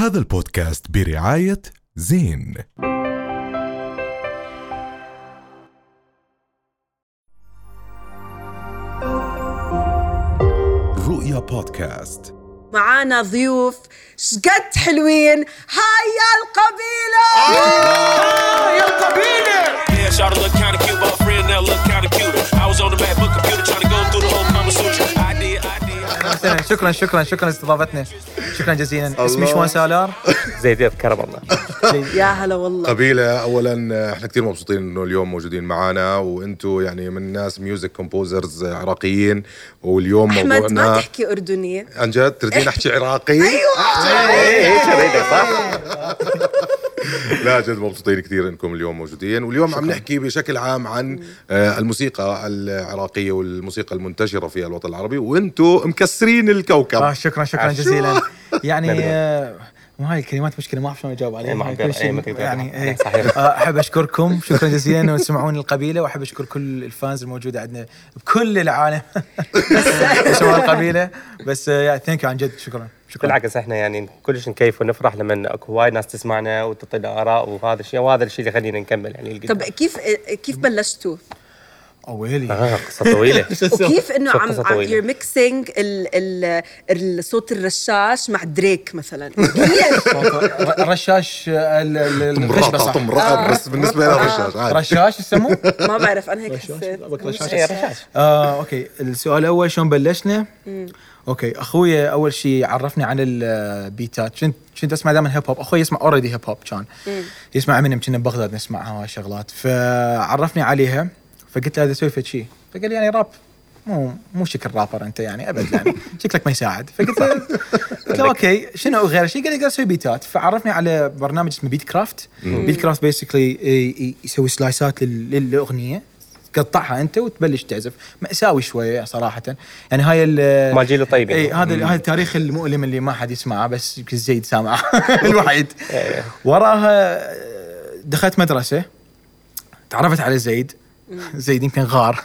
هذا البودكاست برعاية زين. رؤيا بودكاست. معانا ضيوف شقد حلوين. هاي يا القبيلة! Yeah, Charlotte مثلا شكرا شكرا شكرا لاستضافتنا. شكرا جزيلا. اسمي شوان سالار. زيد كرم الله. يا هلا والله. قبيلة أولا إحنا كثير مبسوطين إنه اليوم موجودين معنا وأنتم يعني من ناس music composers عراقيين واليوم أحمد ما موضوعنا تحكي أردني عن جد تريدين أحكي عراقي؟ لا جد مبسوطين كثير إنكم اليوم موجودين. واليوم عم نحكي بشكل عام عن آه، الموسيقى العراقية والموسيقى المنتشرة في الوطن العربي وأنتم مكسرين آه الكوكب شكرا شكرا جزيلا. يعني آه، مو هاي الكلمات مشكله ما أعرف شلون أجاوب عليها إيه، ما أقدر. كل شيء إيه، ما تقدر. يعني إيه،. صحيح. آه، أحب أشكركم شكرا جزيلا انه تسمعون القبيلة وأحب أشكر كل ال fans الموجودة عندنا بكل العالم يسمعون القبيلة بس thank you عن جد شكرا شكرا بالعكس إحنا يعني كلش نكيف ونفرح لما أكو وايد ناس تسمعنا وتعطينا آراء وهذا الشيء وهذا الشيء اللي يخلينا نكمل يعني طب. كيف كيف بلشتوا؟ ويلي آه قصة طويلة. وكيف إنه عم طويلة. you're mixing الصوت الرشاش مع دريك مثلا. كيف؟ الرشاش ال- ال- الخشبه طمرقه صح طمرقه بس بالنسبة لها رشاش عادي. رشاش يسموه؟ ما بعرف أنا هيك حسيت. إيه، رشاش. آه، أوكي. السؤال الأول شلون بلشنا؟ أوكي. أخوي أول شيء عرفني عن البيتات كنت كنت أسمع دائما hip hop أخوي يسمع already hip hop كان. يسمع امينيم كنا ببغداد نسمعها شغلات. فعرفني عليها. فقلت له هذا أسوي فد شيء فقال لي يعني راب مو مو شكل رابر أنت يعني أبد يعني. شكلك ما يساعد. فقلت له قلت له أوكي شنو غير شيء قال لي أسوي بيتات فعرفني على برنامج اسمه BeatCraft BeatCraft basically يسوي سلايسات لل- للأغنية. تقطعها أنت وتبلش تعزف. مأساوي شوية صراحة. يعني هاي ال- مال جيل الطيبين. اي هذا هذا التاريخ المؤلم اللي ما حد يسمعه بس يمكن زيد سامعه الوحيد. وراها دخلت مدرسة تعرفت على زيد. زيد يمكن غار.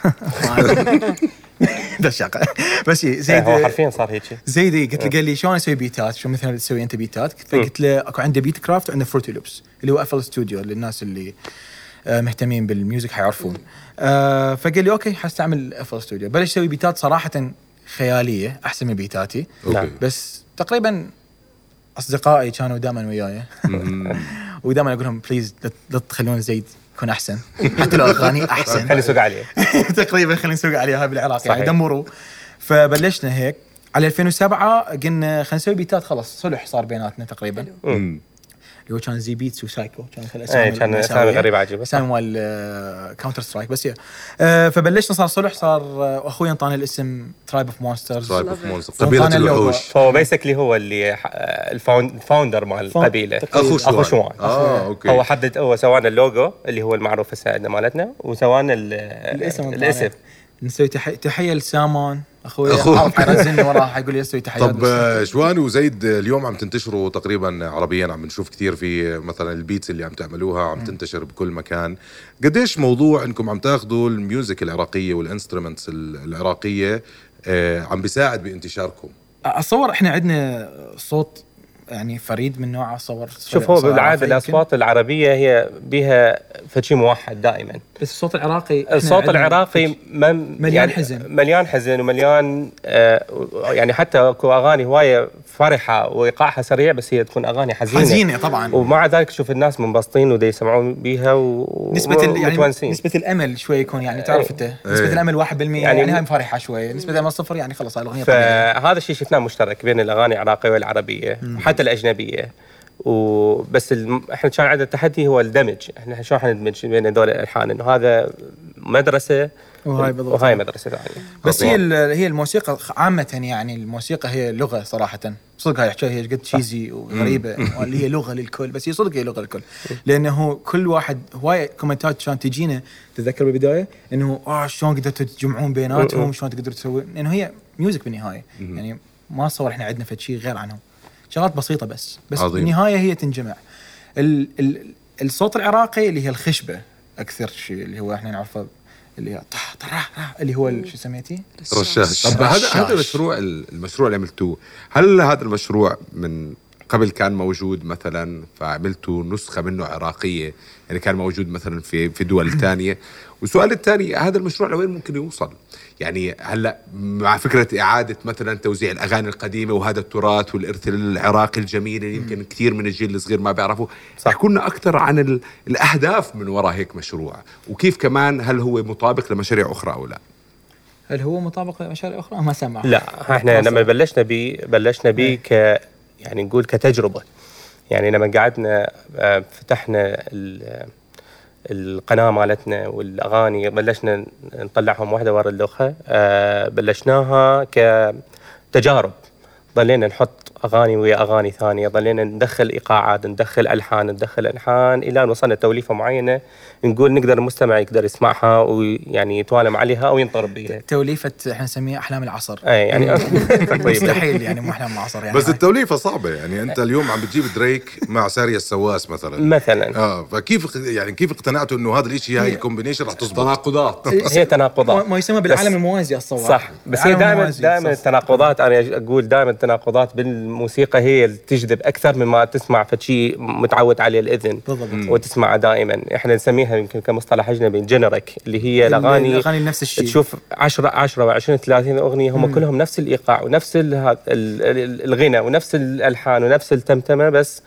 ده شقة بس إيه، إيه، زيد هو حرفيا صار هيك. زيد إيه، قلت له قال لي شلون أسوي بيتات؟ شو مثلا تسوي أنت بيتات؟ فقلت له أكو عنده BeatCraft وعنده Fruity Loops اللي هو FL Studio للناس اللي آه، مهتمين بال music حيعرفون. آه، فقال لي أوكي حستعمل FL Studio بلش أسوي بيتات صراحة خيالية أحسن من بيتاتي. أوكي. بس تقريبا أصدقائي كانوا دائما وياي. ودائما أقول لهم please لا تخلون زيد يكون أحسن. حتى لو اغاني أحسن. خلينا نسوق عليه. تقريبا خلينا نسوق عليها بالعراق يعني. دمروا. فبلشنا هيك. على 2007 قلنا خلينا نسوي بيتات خلاص صلح صار بيناتنا تقريبا. اللي هو كان Z Beats وسايكو كان إيه، كان أسامي غريبة عجيبة. أسامي مال Counter-Strike بس يا. آه، فبلشنا صار صلح صار آه، أخوي أنطاني الاسم Tribe of Monsters Tribe of Monster وانطانا قبيلة. الوحوش. فهو basically هو اللي ح- ال found- ال founder مال القبيله أخو شوان. أخو شوان. آه أوكي. هو حدد هو سوانا اللوجو اللي هو المعروف هسه عندنا مالتنا وسوانا ال- الاسم الاسم. نسوي تحيه تحية لسامان أخوي. عارف حيرزلني وراه حيقول لي أسوي تحيات طب بس- آه، شوان وزيد اليوم عم تنتشروا تقريبا عربيا عم نشوف كثير في مثلا ال beats اللي عم تعملوها عم تنتشر بكل مكان. قديش موضوع إنكم عم تاخذوا ال music العراقية وال instruments العراقية آه، عم بيساعد بانتشاركم؟ اتصور إحنا عندنا صوت يعني فريد من نوعه اتصور شوف هو بالعادة. الأصوات العربية هي بها فشي موحد دائما بس الصوت العراقي الصوت العراقي مليان يعني حزن. مليان حزن ومليان آه يعني حتى اكو أغاني هواية فرحة وإيقاعها سريع بس هي تكون أغاني حزينة. حزينة طبعا. ومع ذلك تشوف الناس منبسطين ودي يسمعون بيها و نسبة ال- يعني. نسبة الأمل شوي يكون يعني تعرف انت نسبة إيه. الامل 1% يعني, يعني هاي مفرحه شوي. نسبة الأمل صفر يعني خلاص الأغنية طبيعية. فهذا الشيء شفناه مشترك بين الأغاني العراقية والعربية وحتى الأجنبية. وبس الم... إحنا كان عندنا التحدي هو الدمج. إحنا شلون حندمج بين هذول الألحان؟ إنه هذا مدرسة وهاي بالضبط. وهاي مدرسة ثانية. بس هي هي الموسيقى عامة يعني الموسيقى هي لغة صراحة. صدق هاي الحكاية هي قد تشيزي وغريبة. اللي هي لغة للكل بس هي صدق هي لغة للكل. لأنه كل واحد هواية كومنتات كانت تجينا تتذكر بالبداية؟ إنه آه شلون قدرتوا تجمعون بيناتهم؟ شلون تقدروا تسوون؟ لأنه هي music بالنهاية. يعني ما اتصور إحنا عندنا فد شيء غير عنهم. شغلات بسيطة بس. بس عظيم. بالنهاية هي تنجمع. ال ال الصوت العراقي اللي هي الخشبة أكثر شيء اللي هو إحنا نعرفه اللي هي طح طرح طح، اللي هو شو سميتي؟ رشاش طب هذا رشاش. هذا المشروع المشروع اللي عملتوه هل هذا المشروع من قبل كان موجود مثلا فعملتوا نسخة منه عراقية يعني كان موجود مثلا في في دول ثانية والسؤال الثاني هذا المشروع لوين ممكن يوصل؟ يعني هلأ مع فكرة إعادة مثلا توزيع الأغاني القديمة وهذا التراث والإرث العراقي الجميل اللي يمكن كثير من الجيل الصغير ما بيعرفوا صح. احكوا لنا أكثر عن ال- الأهداف من وراء هيك مشروع وكيف كمان هل هو مطابق لمشاريع أخرى أو لا؟ هل هو مطابق لمشاريع أخرى؟ ما سمع لا إحنا لما بلشنا بيه بلشنا بيه ك يعني نقول كتجربة. يعني لما قعدنا آه، فتحنا ال- القناة مالتنا والأغاني بلشنا نطلعهم واحدة ورا الأخرى آه، بلشناها كتجارب. ضلينا نحط أغاني ويا أغاني ثانية ضلينا ندخل إيقاعات ندخل ألحان ندخل ألحان إلى أن وصلنا توليفة معينة نقول نقدر المستمع يقدر يسمعها ويعني يتوالم عليها أو ينطرب بها توليفة إحنا نسميها أحلام العصر. أي يعني تقريبا مستحيل يعني مو أحلام العصر يعني. بس التوليفة صعبة يعني أنت اليوم عم بتجيب دريك مع ساريا السواس مثلا. مثلا. آه فكيف يعني كيف اقتنعتوا إنه هذا الشيء هاي ال combination رح تزبط؟ تناقضات. هي تناقضات. ما- يسمى بالعالم الموازي اتصور صح. بس هي دائما دائما. التناقضات أنا أقول دائما التناقضات بالموسيقى هي اللي تجذب أكثر مما تسمع فشي متعود عليه الإذن. بالضبط. وتسمعه دائما. إحنا نسميها يمكن كمصطلح أجنبي generic اللي هي الأغاني الأغاني نفس الشيء. تشوف 10 10 و20 30 أغنية هم كلهم نفس الإيقاع ونفس الغنى ونفس الألحان ونفس التمتمة بس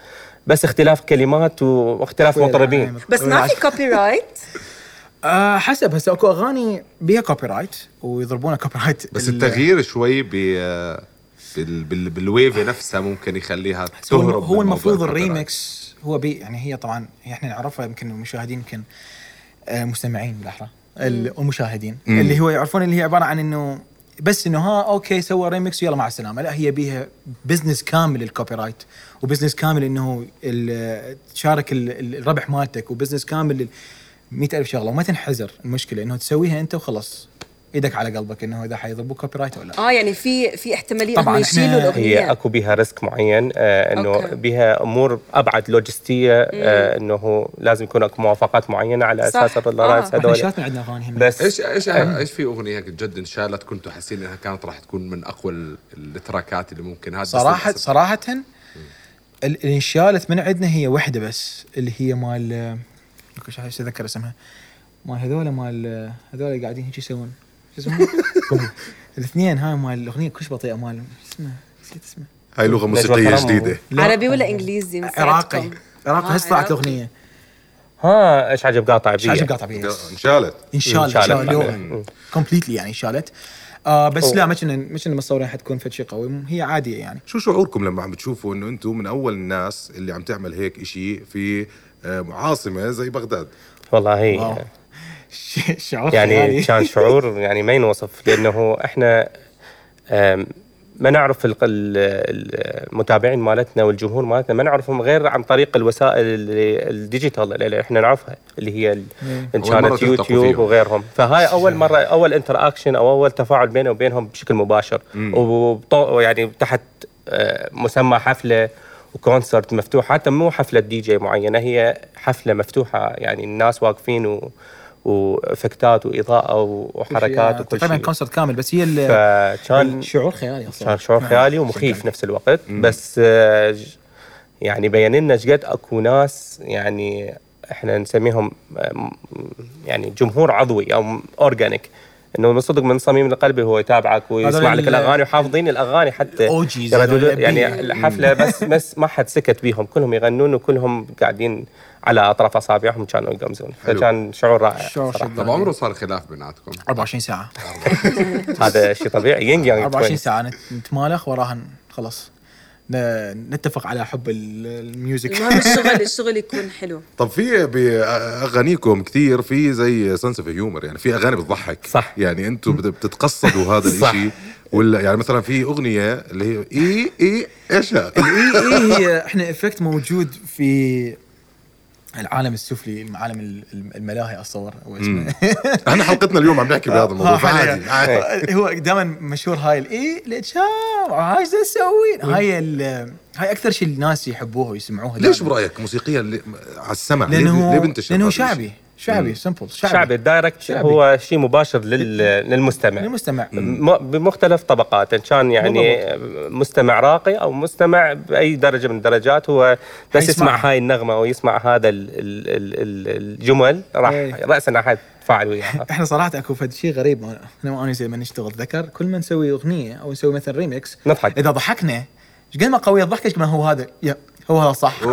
بس اختلاف كلمات واختلاف مطربين. بس ما في copyright آه حسب. هسه أكو أغاني بيها copyright ويضربونها copyright بس ال- التغيير شوي ب بال بال بالويفة نفسها ممكن يخليها هو, تهرب هو المفروض. الريمكس هو بي يعني هي طبعا هي إحنا نعرفها يمكن المشاهدين يمكن آه مستمعين بالأحرى ال- والمشاهدين اللي هو يعرفون اللي هي عبارة عن إنه بس إنه ها okay سوى ريمكس ويلا مع السلامة. لا هي بيها business كامل ال copyright و business كامل إنه تشارك ال- ال- الربح مالتك و business كامل مئة ألف شغلة. وما تنحزر المشكلة إنه تسويها أنت وخلاص. إيدك على قلبك انه اذا حيضربوك copyright ولا لا آه يعني في في احتماليه طبعاً يشيلوا هي الاغنيه اكو بها risk معين آه انه okay. بها امور ابعد لوجستيه آه انه لازم يكون اكو موافقات معينه على صح. أساس ال rights آه. هذول شاتنا عندنا اغاني هم بس إيش إيش إيش في اغنيه هيك جد انشالت كنتوا حاسين انها كانت راح تكون من اقوى ال- التراكات اللي ممكن هذا صراحة. صراحة ال- اللي انشالت من عندنا هي واحدة بس اللي هي مال مش عارف اتذكر اسمها مال هذول مال هذول اللي قاعدين هيك يسوون الاثنين هاي مال الاغنيه كلش بطيئة مال شو اسمه نسيت اسمه هاي لغة موسيقية جديدة. عربي ولا إنجليزي؟ عراقي. عراقي. آه، هسه طلعت. الأغنية. ها إيش عجب قاطع إيش عجب بيه قاطع بيها؟ انشالت انشالت انشالت. completely يعني انشالت آه بس أوه. لا ما كنا ما كنا متصورين حتكون فد شيء قوي. هي عادية يعني. شو شعوركم لما عم بتشوفوا إنه أنتم من أول الناس اللي عم تعمل هيك إشي في آه، عاصمه زي بغداد؟ والله. هي. شعور يعني. كان شعور يعني ما ينوصف لأنه إحنا ما نعرف ال- ال- المتابعين مالتنا والجمهور مالتنا ما نعرفهم غير عن طريق الوسائل ال digital اللي إحنا نعرفها اللي هي إن كانت يوتيوب. وغيرهم. فهاي أول مرة أول interaction أو أول تفاعل بينه وبينهم بشكل مباشر. وبطو يعني تحت آه، مسمى حفلة و concert مفتوح حتى مو حفلة دي جي معينة هي حفلة مفتوحة يعني الناس واقفين و وإفكتات وإضاءة وحركات وكل تقريبا شيء. concert كامل بس هي ال- فكان شعور خيالي أصلا. كان شعور خيالي ومخيف نفس الوقت. بس آه، يعني بين لنا شقد أكو ناس يعني إحنا نسميهم يعني جمهور عضوي أو اورجانيك إنه من صدق من صميم القلب هو يتابعك ويسمع لك ال- الأغاني وحافظين الأغاني حتى. يعني الأبي. الحفلة بس بس ما حد سكت بيهم. كلهم يغنون وكلهم قاعدين على أطراف أصابعهم كانوا يقمزون. فكان شعور رائع شعور. طب عمره صار خلاف بيناتكم؟ 24 ساعة. هذا شيء طبيعي. ينج يانج 24 ساعة. نت- نتمالخ وراها خلاص. نتفق على حب ال- ال music. المهم الشغل الشغل يكون حلو. طب في بأغانيكم كثير في زي sense of humor يعني في أغاني بتضحك. صح. يعني أنتم بت- بتتقصدوا هذا صح. الشيء ولا يعني مثلا في أغنية اللي هي إي إي إيش هذا؟ إي إي هي إحنا effect موجود في العالم السفلي عالم ال- الملاهي اتصور هو اسمه إحنا حلقتنا اليوم عم نحكي بهذا الموضوع فعادي. عادي. هو دائما مشهور هاي الاي ليتشام هاي شو تسوين هاي هاي أكثر شيء الناس يحبوها ويسمعوها ليش. برأيك موسيقيا على السمع ليه- لأنه ليه بنتشر لأنه؟ شعبي شعبي simple شعبي, شعبي ال direct شعبي. هو شيء مباشر لل... للمستمع للمستمع م- بمختلف طبقات إن كان يعني مستمع راقي أو مستمع بأي درجة من الدرجات هو بس. يسمع هاي النغمة أو يسمع هذا ال... ال... ال... ال- الجمل راح إيه. راسا راح يتفاعل وياها إحنا صراحة أكو فد شيء غريب أنا وأنا زي ما نشتغل ذكر كل ما نسوي أغنية أو نسوي مثلا ريمكس نضحك. إذا ضحكنا إيش قد ما قويه الضحكه إيش ما هو هذا هو هذا صح.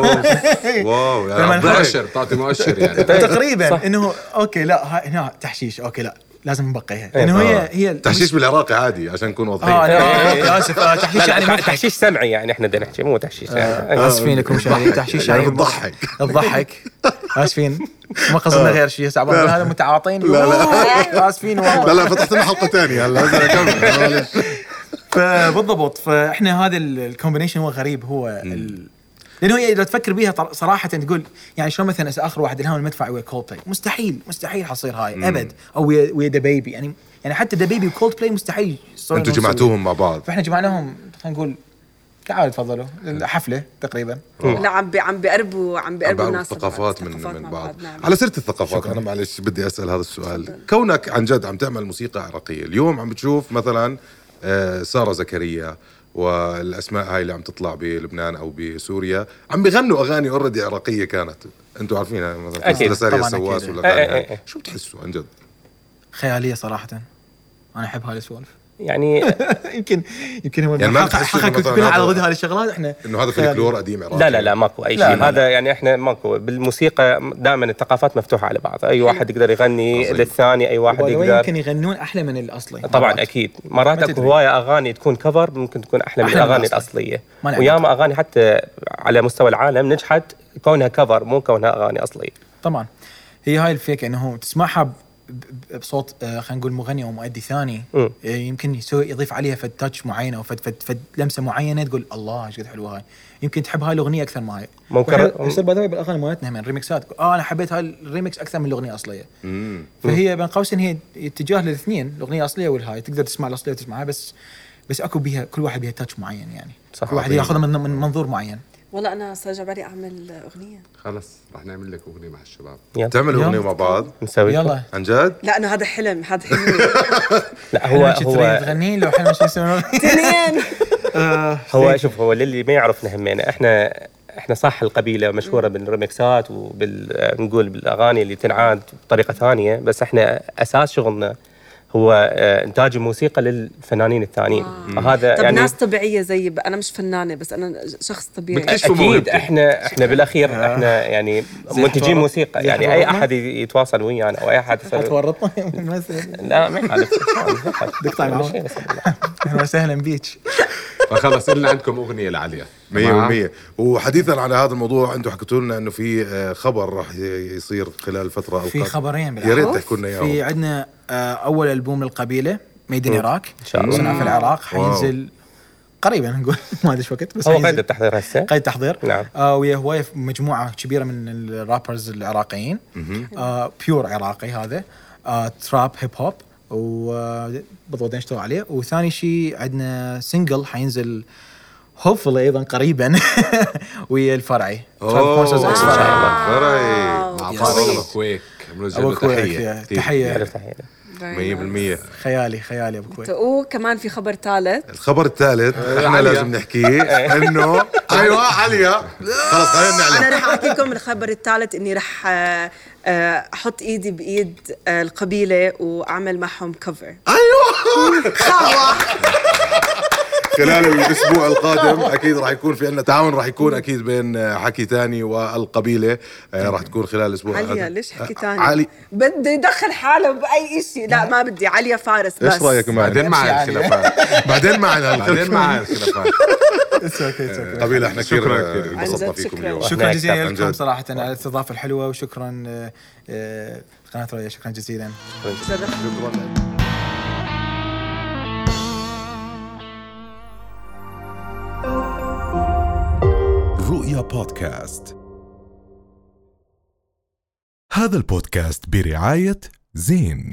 واو يا عبد مؤشر تعطي مؤشر يعني. تقريبا. إنه okay لا هنا تحشيش. okay لا لازم نبقيها لأنه هي هي تحشيش بالعراقي عادي عشان نكون آه واضحين لا آه، آسف آه، تحشيش يعني لا، تحشيش سمعي يعني إحنا بدنا نحكي مو تحشيش يعني. اسفين لكم مشاهدين تحشيش يعني يعني بتضحك. تضحك آسفين. ما قصدنا غير شيء صعبان هذا متعاطين. لا لا. آسفين لا والله. لا فتحت لنا حلقة ثانية هلا لازم اكمل معلش. فبالضبط فإحنا هذا ال combination هو غريب هو. لأنه هي إذا تفكر بيها صراحة تقول يعني شلون مثلا آخر واحد الهام المدفع ويا كولد بلاي مستحيل مستحيل حصير هاي أبد. أو ويا ويا DaBaby يعني يعني حتى DaBaby و Coldplay مستحيل يصيرون أنتم. جمعتوهم مع بعض. فإحنا جمعناهم خلينا نقول تعالوا تفضلوا. الحفله تقريبا. لا عم بي عم بيقربوا عم بيقربوا الناس الثقافات من الثقافات من مع بعض. نعم. على سيرة الثقافات أنا معلش بدي أسأل هذا السؤال. كونك عن جد عم تعمل موسيقى عراقية. اليوم عم بتشوف مثلا آه، سارة زكريا والأسماء هاي اللي عم تطلع بلبنان أو بسوريا عم بيغنوا أغاني already عراقية كانت أنتم عارفينها مثلا أكيد. سارية طبعاً السواس. ولا إيه، إيه، إيه. شو بتحسوا عن جد؟ خيالية صراحة أنا أحب هاي السوالف يعني يمكن يمكن هو يعني ما حقك كلها على هذا- ضد هذه الشغلات إحنا إنه هذا. فلكلور قديم عراقي لا لا لا ماكو. أي شيء. هذا يعني إحنا ماكو. بالموسيقى دائما الثقافات مفتوحة على بعض. أي واحد يقدر يغني عظيم. للثاني أي واحد يقدر. يمكن يغنون أحلى من الأصلي. طبعا مرات. أكيد. مرات اكو. هواية أغاني تكون كفر ممكن تكون أحلى من أحلى من الأغاني. الأصلية. وياما أغاني حتى على مستوى العالم نجحت كونها cover مو كونها أغاني أصلية. طبعا. هي هاي الفكرة إنه تسمعها بصوت آه، خلينا نقول مغني أو مؤدي ثاني. آه، يمكن يسوي يضيف عليها فد touch معين أو فد فد, فد لمسة معينة تقول الله إيش قد حلوة هاي. يمكن تحب هاي الأغنية أكثر ما هي ممكن- يصير هاي بالأغاني مالتنا من ريمكسات آه أنا حبيت هاي الريمكس أكثر من الأغنية الأصلية. فهي بين قوسين هي اتجاه للاثنين الأغنية الأصلية والهاي. تقدر تسمع الأصلية وتسمعها بس بس أكو بيها كل واحد بيها touch معين يعني. صح. كل واحد ياخذها من من منظور معين. والله أنا صار جبالي أعمل أغنية. خلص رح نعمل لك أغنية مع الشباب. يلا. تعملوا يلا. اغنيه مع بعض. نسوي. يلا. عن جد؟ لا إنه هذا حلم هذا حلمي لا هو هو تغني لو حلم شو يسوون. اثنين. هو شوف هو للي ما يعرفنا همينا إحنا إحنا صح القبيلة مشهورة بالريمكسات وبال نقول بالأغاني اللي تنعاد بطريقة ثانية بس إحنا أساس شغلنا هو آه، إنتاج الموسيقى للفنانين الثانيين. فهذا طب يعني ناس طبيعية زي ب... أنا مش فنانة بس أنا شخص طبيعي. أكيد موهبتك. إحنا إحنا بالأخير إحنا يعني منتجين موسيقى. يعني أي؟ أحد يتواصل ويانا أو أي أحد يسوي. تورطنا لا ما يخالف بس- أهلا وسهلا بيك فخلص قلنا عندكم أغنية لعليا. 100% وحديثا على هذا الموضوع أنتم حكيتوا لنا إنه في آه، خبر راح يصير خلال فترة أو في خبرين يا ريت. تحكوا لنا في عندنا آه، أول ألبوم للقبيلة made in Iraq إن شاء الله. صنع في العراق. حينزل قريبا نقول. ما ادري إيش وقت بس هو. قيد التحضير هسه؟ قيد تحضير نعم. آه ويا هواية مجموعة كبيرة من ال rappers العراقيين. آه pure عراقي هذا. آه trap hip hop وبالضبط نشتغل عليه. وثاني شيء عندنا single حينزل hopefully أيضا قريبا ويا الفرعي. Monsters X فرعي. فرعي مع. طارق أبو كويك تحية. تحية. 100% خيالي خيالي أبو كويك وكمان في خبر ثالث. الخبر الثالث إحنا عليا. لازم نحكيه إنه أيوه عليا. خلص خلينا أنا نعلن رح احكي لكم الخبر الثالث إني رح آه، آه، أحط إيدي بإيد آه، القبيلة وأعمل معهم cover خلال الأسبوع القادم أكيد راح يكون في عندنا تعاون راح يكون أكيد بين آه، حكي تاني والقبيلة آه، راح تكون خلال الأسبوع عليا القادم. ليش حكي آه، ثاني علي. بده يدخل حالة بأي شيء لا ما بدي. عليا فارس بس. إيش رأيك معنا بعدين مع نمشي الخلافات. بعدين معنا بعدين مع الخلافات. قبيلة إحنا كثير شكراً كثير. انبسطنا فيكم شكراً. اليوم. شكرا جزيلا لكم جد. صراحة على الاستضافة الحلوة وشكرا قناة رؤيا شكرا جزيلا. شرف. بودكاست هذا البودكاست برعاية زين.